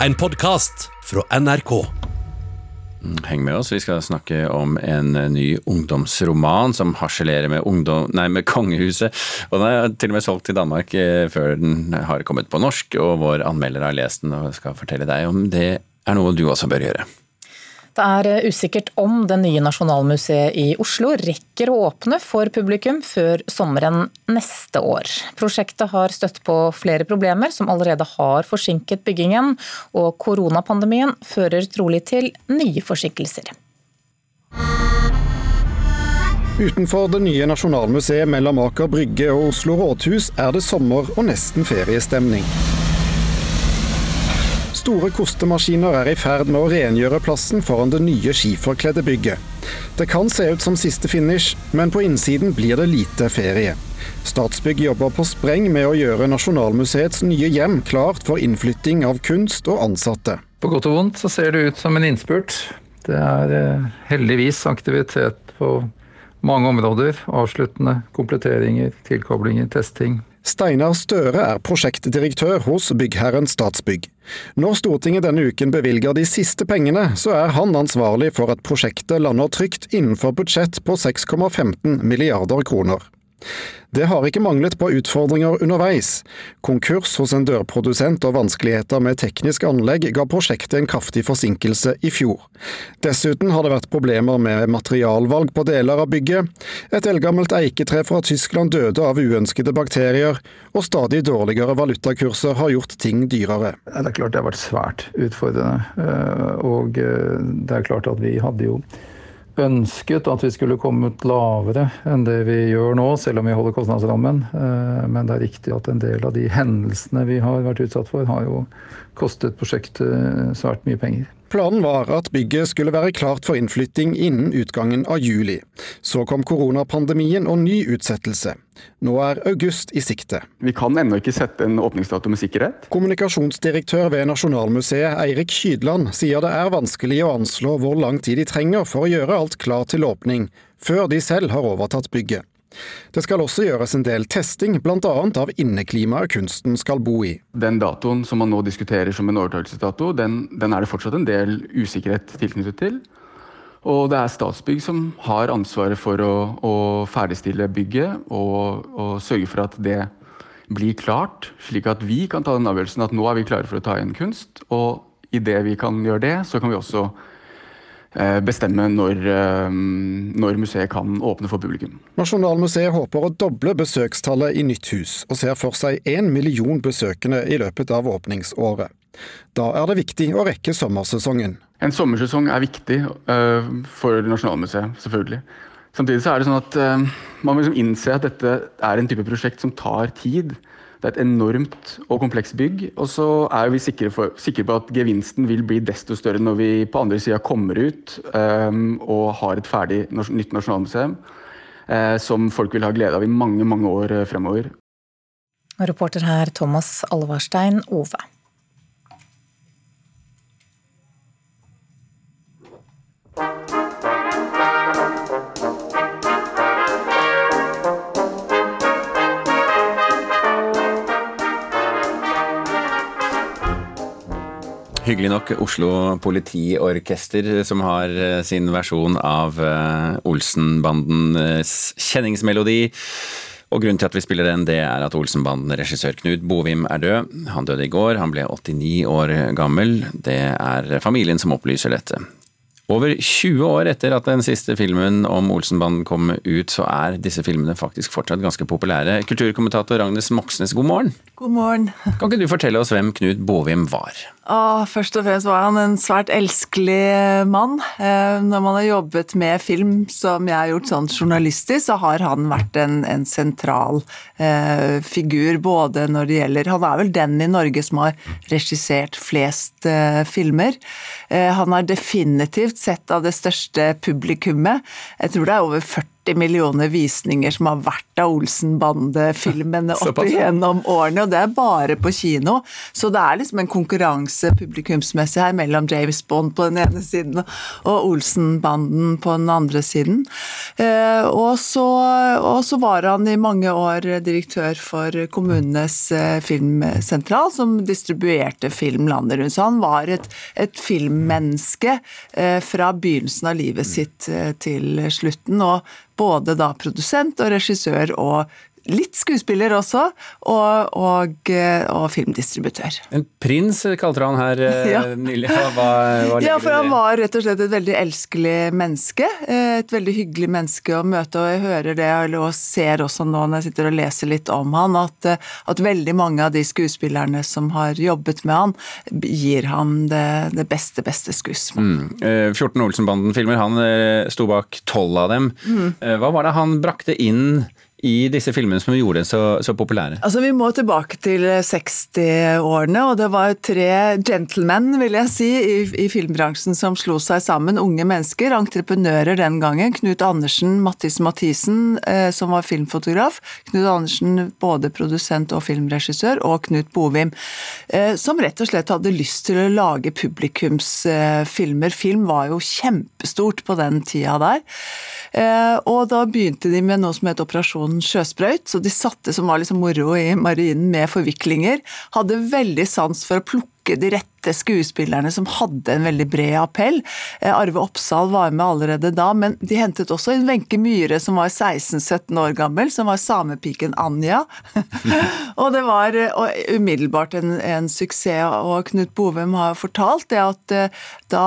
En podkast fra NRK. Heng med oss, vi skal snakke om en ny ungdomsroman som harselerer med, ungdom, nei, med kongehuset. Og den er til og med solgt til Danmark eh, før den har kommet på norsk, og vår anmelder har lest den og skal fortelle deg om det er noe du også bør gjøre. Det er eh, usikkert om det nye Nasjonalmuseet i Oslo rekker å åpne for publikum før sommeren neste år. Prosjektet har støtt på flere problemer som allerede har forsinket byggingen, og koronapandemien fører trolig til nye forsinkelser. Utenfor det nye Nasjonalmuseet mellom Aker Brygge og Oslo rådhus er det sommer og nesten feriestemning. Store kostemaskiner er i ferd med å rengjøre plassen foran det nye skiferkledde bygget. Det kan se ut som siste finish, men på innsiden blir det lite ferie. Statsbygg jobber på spreng med å gjøre Nasjonalmuseets nye hjem klart for innflytting av kunst og ansatte. På godt og vondt så ser det ut som en innspurt. Det er eh, heldigvis aktivitet på mange områder. Avsluttende, kompletteringer, tilkoblinger, testing. Steinar Støre er prosjektdirektør hos byggherren Statsbygg. Når Stortinget denne uken bevilger de siste pengene, så er han ansvarlig for at prosjektet lander trygt innenfor budsjett på 6,15 milliarder kroner. Det har ikke manglet på utfordringer underveis. Konkurs hos en dørprodusent og vanskeligheter med teknisk anlegg ga prosjektet en kraftig forsinkelse i fjor. Dessuten har det vært problemer med materialvalg på deler av bygget. Et eldgammelt eiketre fra Tyskland døde av uønskede bakterier, og stadig dårligere valutakurser har gjort ting dyrere. Det er klart det har vært svært utfordrende. Eh, og eh, det er klart at vi hadde jo ønsket at vi skulle kommet lavere enn det vi gjør nå, selv om vi holder kostnadsrammen. Eh, men det er riktig at en del av de hendelsene vi har vært utsatt for, har jo kostet prosjektet svært mye penger. Planen var at bygget skulle være klart for innflytting innen utgangen av juli. Så kom koronapandemien og ny utsettelse. Nå er august i sikte. Vi kan ennå ikke sette en åpningsdato med sikkerhet. Kommunikasjonsdirektør ved Nasjonalmuseet Eirik Kydland sier det er vanskelig å anslå hvor lang tid de trenger for å gjøre alt klart til åpning, før de selv har overtatt bygget. Det skal også gjøres en del testing, bl.a. av inneklimaet kunsten skal bo i. Den datoen som man nå diskuterer som en overtakelsesdato, den, den er det fortsatt en del usikkerhet tilknyttet til. Og det er Statsbygg som har ansvaret for å, å ferdigstille bygget og, og, sørge for at det blir klart, slik at vi kan ta den avgjørelsen at nå er vi klare for å ta igjen kunst. Og idet vi kan gjøre det, så kan vi også bestemme når, eh, når, museet kan åpne for publikum. Nasjonalmuseet håper å doble besøkstallet i nytt hus, og ser for seg én million besøkende i løpet av åpningsåret. Da er det viktig å rekke sommersesongen. En sommersesong er viktig uh, for Nasjonalmuseet, selvfølgelig. Samtidig så er det sånn at man må liksom innse at dette er en type prosjekt som tar tid. Det er et enormt og komplekst bygg. Og så er vi sikre, for, sikre, på at gevinsten vil bli desto større når vi på andre sida kommer ut um, og har et ferdig nytt nasjonalmuseum uh, som folk vil ha glede av i mange, mange år uh, fremover. Reporter her Thomas Alvarstein Ove. Hyggelig nok Oslo politiorkester som har eh, sin versjon av eh, Olsenbandens kjenningsmelodi. Og Grunnen til at vi spiller den, det er at Olsenbanden-regissør Knut Bovim er død. Han døde i går, han ble 89 år gammel. Det er familien som opplyser dette. Over 20 år etter at den siste filmen om Olsenbanden kom ut, så er disse filmene faktisk fortsatt ganske populære. Kulturkommentator Agnes Moxnes, god morgen. God morgen. Kan ikke du fortelle oss hvem Knut Bovim var? Åh, først og fremst var han en svært elskelig mann. Eh, når man har jobbet med film, som jeg har gjort sånn journalistisk, så har han vært en, en sentral eh, figur. Både når det gjelder Han er vel den i Norge som har regissert flest eh, filmer. Eh, han har definitivt sett av det største publikummet. Jeg tror det er over 40 40 millioner visninger som har vært av Olsenbande-filmene opp igjennom årene, og det er bare på kino. Så det er liksom en konkurranse publikumsmessig her mellom James Bond på den ene siden og Olsenbanden på den andre siden. Eh, og så, og så var han i mange år direktør for kommunenes eh, filmsentral, som distribuerte film landet rundt. Så han var et, et filmmenneske eh, fra begynnelsen av livet sitt til slutten. Og både da produsent og regissør og litt skuespiller også, og, og, eh, og filmdistributør. En prins kalte han her eh, Ja. nylig. Hva, hva, Ja, for han var rett og slett et veldig elskelig menneske. eh, Et veldig hyggelig menneske å møte, og jeg hører det og ser også nå når jeg sitter og leser litt om han, at, at veldig mange av de skuespillerne som har jobbet med han, gir ham det, det beste, beste skuss. Mm. Eh, 14 Olsenbanden-filmer, han sto bak 12 av dem. Mm. Hva var det han brakte inn i disse filmene som gjorde dem så, så populære? Altså, Vi må tilbake til 60-årene, og det var tre gentlemen vil jeg si, i, i filmbransjen som slo seg sammen. Unge mennesker, entreprenører den gangen. Knut Andersen, Mattis Mathisen, eh, som var filmfotograf. Knut Andersen, både produsent og filmregissør, og Knut Bovim. Eh, som rett og slett hadde lyst til å lage publikumsfilmer. Film var jo kjempestort på den tida der. Eh, og da begynte de med noe som het Operasjon sjøsprøyt. Så de satte som var liksom moro i marinen med forviklinger. Hadde veldig sans for å plukke de rette skuespillerne som hadde en veldig bred appell. Eh, Arve Oppsal var med allerede da, men de hentet også inn Wenche Myhre som var 16-17 år gammel, som var samepiken Anja. og det var eh, og umiddelbart en, en suksess. Og Knut Bovem har fortalt det at eh, da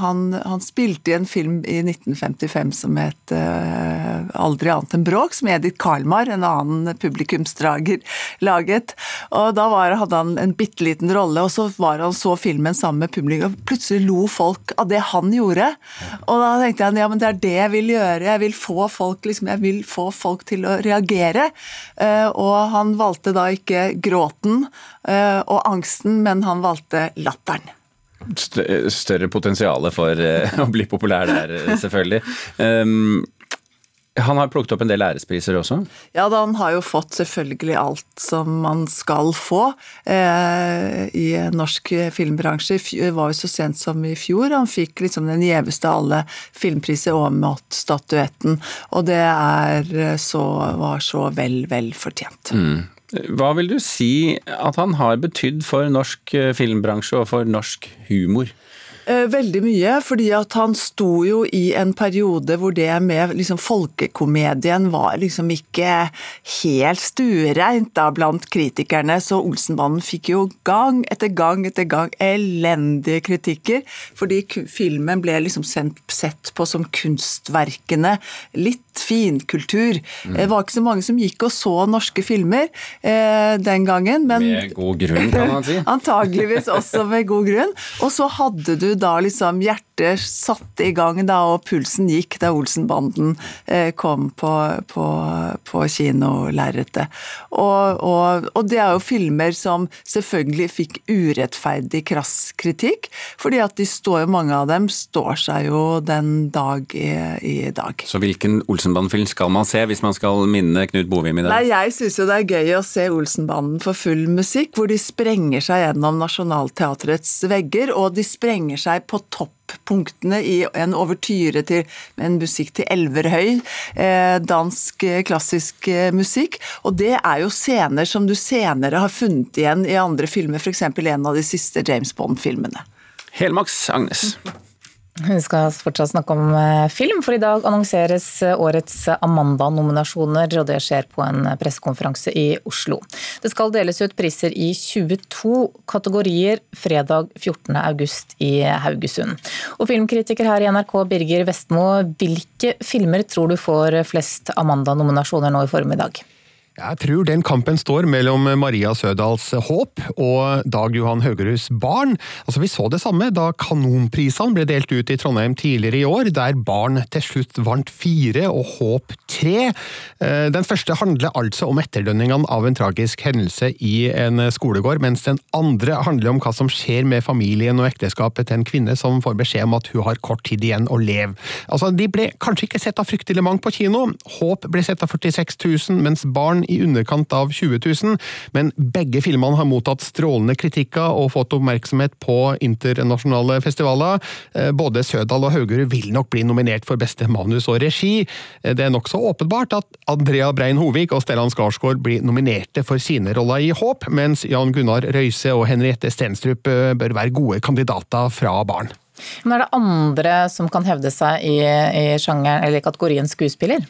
han, han spilte i en film i 1955 som het uh, Aldri annet enn bråk, som Edith Karlmar, en annen publikumsdrager, laget. Og da var, hadde han en bitte liten rolle, og så var han så filmen sammen med publikum. og Plutselig lo folk av det han gjorde. Og da tenkte jeg ja, men det er det jeg vil gjøre. Jeg vil få folk, liksom, jeg vil få folk til å reagere. Eh, og han valgte da ikke gråten eh, og angsten, men han valgte latteren. Større potensial for eh, å bli populær der, selvfølgelig. Um, han har plukket opp en del ærespriser også. Ja, da han har jo fått selvfølgelig alt som man skal få eh, i norsk filmbransje. Det var jo så sent som i fjor han fikk liksom den gjeveste av alle filmpriser, Aamodt-statuetten. Og det er eh, så, var så vel, vel fortjent. Hva vil du si at han har betydd for norsk eh, filmbransje og for norsk humor? Eh, Veldig mye, fordi at han sto jo i en periode hvor det med liksom folkekomedien var liksom ikke helt stuereint da blant kritikerne, så Olsenbanden fikk jo gang etter gang etter gang elendige kritikker, fordi filmen ble liksom sett på som kunstverkene, litt finkultur. Det var ikke så mange som gikk og så norske filmer eh, den gangen, men Med god grunn, kan man si. Antageligvis også med god grunn. Og så hadde du da liksom hjertet satte i gang da, og pulsen gikk da Olsenbanden eh, kom på, på, på kinolerretet. Og, og, og det er jo filmer som selvfølgelig fikk urettferdig krass kritikk, fordi at de står jo, mange av dem står seg jo den dag i, i dag. Så hvilken Olsenband-film skal man se hvis man skal minne Knut Bovim i det? Nei, jeg syns jo det er gøy å se Olsenbanden for full musikk, hvor de sprenger seg gjennom Nationaltheatrets vegger, og de sprenger seg på toppunktene i en overtyre til en musikk til Elverhøy, eh, dansk eh, klassisk eh, musikk. Og det er jo scener som du senere har funnet igjen i andre filmer, f.eks. en av de siste James Bond-filmene. Helmaks Agnes. Vi skal fortsatt snakke om eh, film, for i dag annonseres eh, årets Amanda-nominasjoner, og det skjer på en pressekonferanse i Oslo. Det skal deles ut priser i 22 kategorier fredag 14.8 i Haugesund. Og filmkritiker her i NRK, Birger Vestmo, hvilke filmer tror du får flest Amanda-nominasjoner nå i formiddag? Jeg tror den kampen står mellom Maria Sødals Håp og Dag Johan Haugeruds Barn. Altså, Vi så det samme da Kanonprisene ble delt ut i Trondheim tidligere i år, der Barn til slutt vant fire og Håp tre. Eh, den første handler altså om etterdønningene av en tragisk hendelse i en skolegård, mens den andre handler om hva som skjer med familien og ekteskapet til en kvinne som får beskjed om at hun har kort tid igjen å leve. Altså, De ble kanskje ikke sett av fryktelig mange på kino. Håp ble sett av 46 000, mens Barn i underkant av 20 000, men begge filmene har mottatt strålende kritikker og fått oppmerksomhet på internasjonale festivaler. Eh, både Sødal og Haugerud vil nok bli nominert for beste manus og regi. Eh, det er nokså åpenbart at Andrea Brein Hovig og Stellan Skarsgård blir nominerte for sine roller i Håp, mens Jan Gunnar Røise og Henriette Stenstrup eh, bør være gode kandidater fra barn. Men er det andre som kan hevde seg i, i sjangeren eller kategorien skuespiller?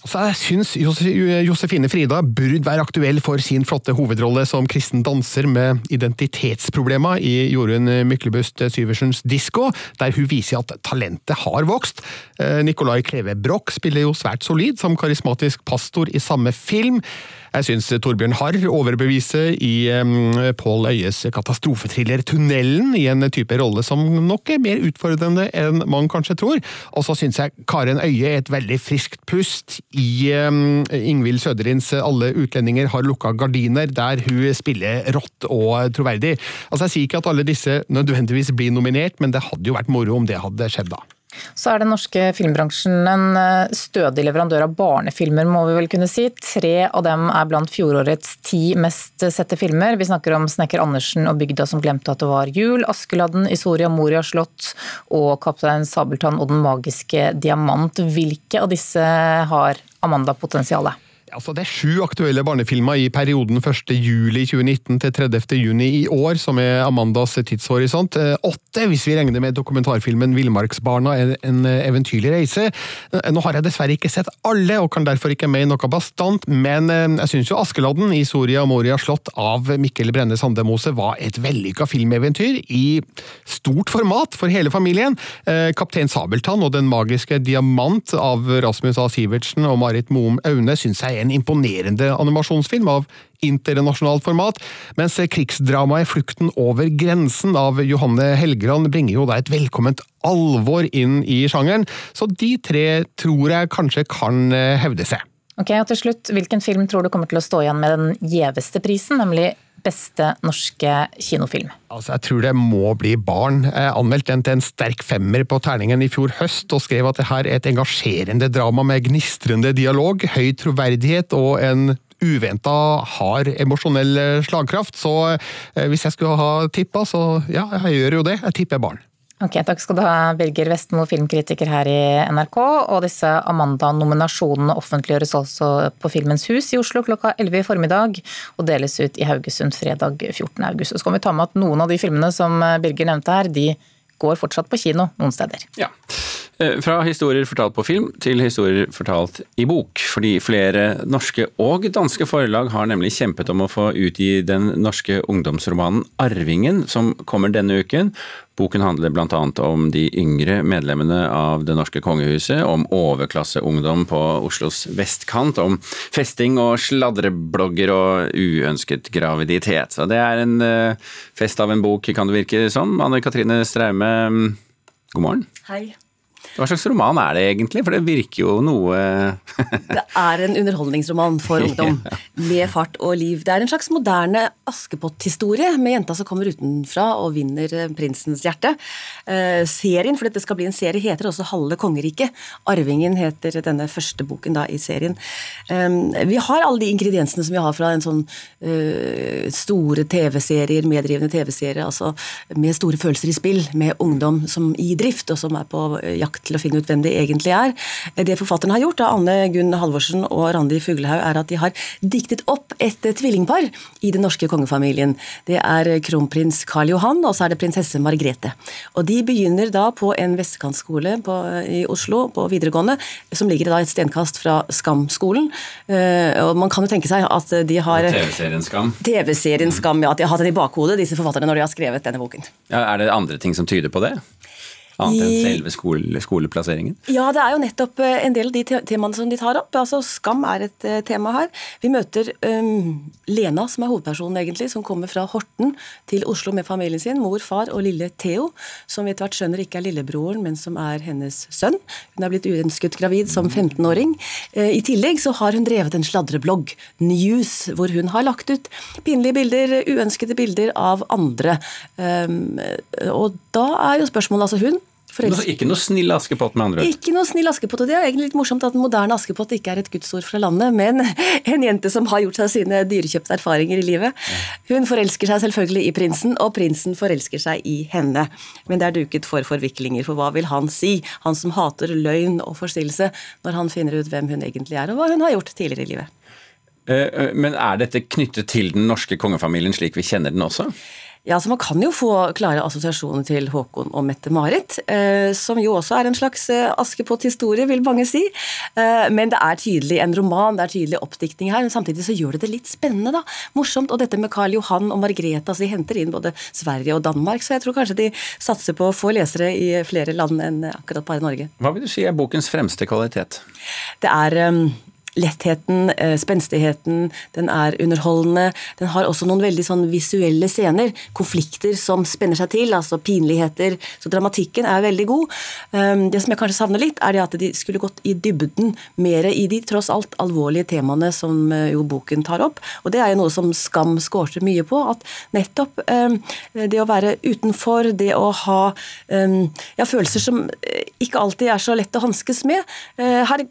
Altså, jeg syns Josefine Frida burde være aktuell for sin flotte hovedrolle som kristen danser med identitetsproblemer i Jorunn Myklebust Syversens Disko, der hun viser at talentet har vokst. Eh, Nicolai Kleve Broch spiller jo svært solid som karismatisk pastor i samme film. Jeg syns Torbjørn Harr overbeviser i um, Pål Øyes katastrofetriller 'Tunnelen', i en type rolle som nok er mer utfordrende enn man kanskje tror. Og så syns jeg Karen Øye er et veldig friskt pust i um, Ingvild Søderins 'Alle utlendinger har lukka gardiner', der hun spiller rått og troverdig. Altså Jeg sier ikke at alle disse nødvendigvis blir nominert, men det hadde jo vært moro om det hadde skjedd da. Så er den norske filmbransjen en eh, stødig leverandør av barnefilmer, må vi vel kunne si. Tre av dem er blant fjorårets ti mest sette filmer. Vi snakker om 'Snekker Andersen og bygda som glemte at det var jul', 'Askeladden i Soria Moria slott' og 'Kaptein Sabeltann og den magiske diamant'. Hvilke av disse har Amanda-potensialet? Altså, det er sju aktuelle barnefilmer i perioden 1.7.2019 til 30.6 i år, som er Amandas tidshorisont. Eh, åtte, hvis vi regner med dokumentarfilmen 'Villmarksbarna en eventyrlig reise'. Eh, nå har jeg dessverre ikke sett alle, og kan derfor ikke mene noe bastant, men eh, jeg syns jo 'Askeladden' i Soria Moria slott av Mikkel Brenne Sandemose var et vellykka filmeventyr i stort format for hele familien. 'Kaptein Sabeltann' og 'Den magiske diamant' av Rasmus A. Sivertsen og Marit Moum Aune syns jeg en imponerende animasjonsfilm av internasjonalt format, mens krigsdramaet 'Flukten over grensen' av Johanne Helgeland bringer jo da et velkomment alvor inn i sjangeren, så de tre tror jeg kanskje kan eh, hevde seg. Ok, og til slutt, Hvilken film tror du kommer til å stå igjen med den gjeveste prisen, nemlig beste norske kinofilm? Altså, Jeg tror det må bli Barn. Jeg anmeldte den til en sterk femmer på terningen i fjor høst, og skrev at det her er et engasjerende drama med gnistrende dialog, høy troverdighet og en uventa hard emosjonell slagkraft. Så eh, hvis jeg skulle ha tippa, så ja, jeg gjør jo det. Jeg tipper Barn. Ok, Takk skal du ha, Birger Vestmo, filmkritiker her i NRK. Og disse Amanda-nominasjonene offentliggjøres også på Filmens Hus i Oslo klokka 11 i formiddag, og deles ut i Haugesund fredag 14. august. Så kan vi ta med at noen av de filmene som Birger nevnte her, de går fortsatt på kino noen steder. Ja. Eh, fra historier fortalt på film til historier fortalt i bok. Fordi flere norske og danske forlag har nemlig kjempet om å få utgi den norske ungdomsromanen 'Arvingen', som kommer denne uken. Boken handler bl.a. om de yngre medlemmene av det norske kongehuset, om overklasseungdom på Oslos vestkant, om festing og sladreblogger og uønsket graviditet. Så det er en uh, fest av en bok, kan det virke som. Anne Katrine Straume, god morgen. Hei. Hva slags roman er det egentlig, for det virker jo noe Det er en underholdningsroman for ungdom, med fart og liv. Det er en slags moderne Askepott-historie med jenta som kommer utenfra og vinner eh, prinsens hjerte. Eh, serien, for dette skal bli en serie, heter også Halve kongeriket. Arvingen heter denne første boken da i serien. Um, vi har alle de ingrediensene som vi har fra en sånn uh, store TV-serier, meddrivende TV-serier, altså med store følelser i spill, med ungdom som i drift, og som er på jakt til å finne ut hvem de egentlig er. Det forfatterne har gjort, Anne Gunn Halvorsen og Randi Fuglehaug, er at de har diktet opp et tvillingpar i den norske kongefamilien. Det er kronprins Karl Johan, og så er det prinsesse Margrethe. Og de begynner da på en vestkantskole i Oslo, på videregående, som ligger da et stenkast fra Skam-skolen. Eh, og man kan jo tenke seg at de har TV-serien Skam? TV-serien Skam, ja. At de har hatt den i bakhodet, disse forfatterne, når de har skrevet denne boken. Ja, er det andre ting som tyder på det? Annet enn selve skole, skoleplasseringen? Ja, det er jo nettopp eh, en del av de temaene som de tar opp. Altså, Skam er et eh, tema her. Vi møter um, Lena, som er hovedpersonen egentlig, som kommer fra Horten til Oslo med familien sin. Mor, far og lille Theo, som vi etter hvert skjønner ikke er lillebroren, men som er hennes sønn. Hun er blitt uønsket gravid som 15-åring. Eh, I tillegg så har hun drevet en sladreblogg, News, hvor hun har lagt ut pinlige bilder, uønskede bilder av andre. Um, og da er jo spørsmålet altså hun forelsker Ikke noe snill Askepott, med andre ord. ikke noe snill Askepott, og det er egentlig litt morsomt at den moderne Askepott ikke er et gudsord fra landet, men en jente som har gjort seg sine dyrekjøpte erfaringer i livet. Hun forelsker seg selvfølgelig i prinsen, og prinsen forelsker seg i henne. Men det er duket for forviklinger, for hva vil han si? Han som hater løgn og forstillelse, når han finner ut hvem hun egentlig er, og hva hun har gjort tidligere i livet. Eh, eh, Men er dette knyttet til den norske kongefamilien slik vi kjenner den også? Ja, så Man kan jo få klare assosiasjoner til Håkon og Mette-Marit, eh, som jo også er en slags eh, Askepott-historie, vil mange si. Eh, men det er tydelig en roman, det er tydelig oppdiktning her, men samtidig så gjør det det litt spennende. da. Morsomt. Og dette med Karl Johan og Margrethe, altså de henter inn både Sverige og Danmark, så jeg tror kanskje de satser på å få lesere i flere land enn akkurat bare Norge. Hva vil du si er bokens fremste kvalitet? Det er um, lettheten, eh, spenstigheten, den er underholdende. Den har også noen veldig sånn visuelle scener, konflikter som spenner seg til, altså pinligheter. Så dramatikken er veldig god. Um, det som jeg kanskje savner litt, er at de skulle gått i dybden mer i de tross alt alvorlige temaene som eh, jo boken tar opp. Og det er jo noe som Skam skårte mye på, at nettopp um, det å være utenfor, det å ha um, ja, følelser som eh, ikke alltid er så lett å hanskes med. Her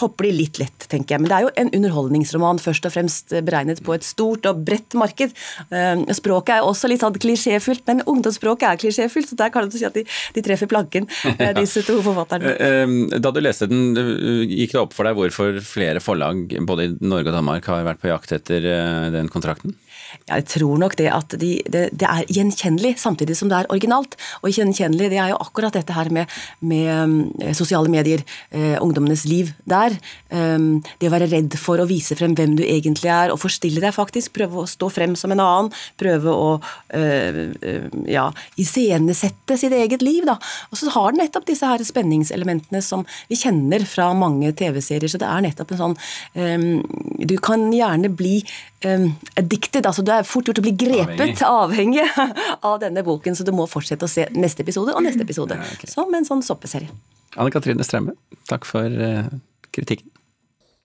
hopper de litt lett, tenker jeg. Men det er jo en underholdningsroman, først og fremst beregnet på et stort og bredt marked. Eh, Språket er også litt sånn klisjéfullt, men ungdomsspråket er klisjéfullt, så der kan du si at de, de treffer planken, eh, disse to forfatterne. Eh, eh, Da du leste den, eh, gikk det opp for deg hvorfor flere forlag både i Norge og Danmark har vært på jakt etter den kontrakten? Jeg tror nok det at de, det, det er gjenkjennelig, samtidig som det er originalt. Og gjenkjennelig, det er jo akkurat dette her med, med eh, sosiale medier, eh, ungdommenes liv der. Um, det å være redd for å vise frem hvem du egentlig er, og forstille deg faktisk. Prøve å stå frem som en annen. Prøve å eh, ja, iscenesette sitt eget liv, da. Og så har den nettopp disse her spenningselementene som vi kjenner fra mange TV-serier. Så det er nettopp en sånn um, Du kan gjerne bli um, addicted, altså du er fort gjort å bli grepet, avhengig, av denne boken, så du må fortsette å se neste episode og neste episode. Som en sånn soppeserie. Anne Katrine Strømme, takk for eh, kritikken.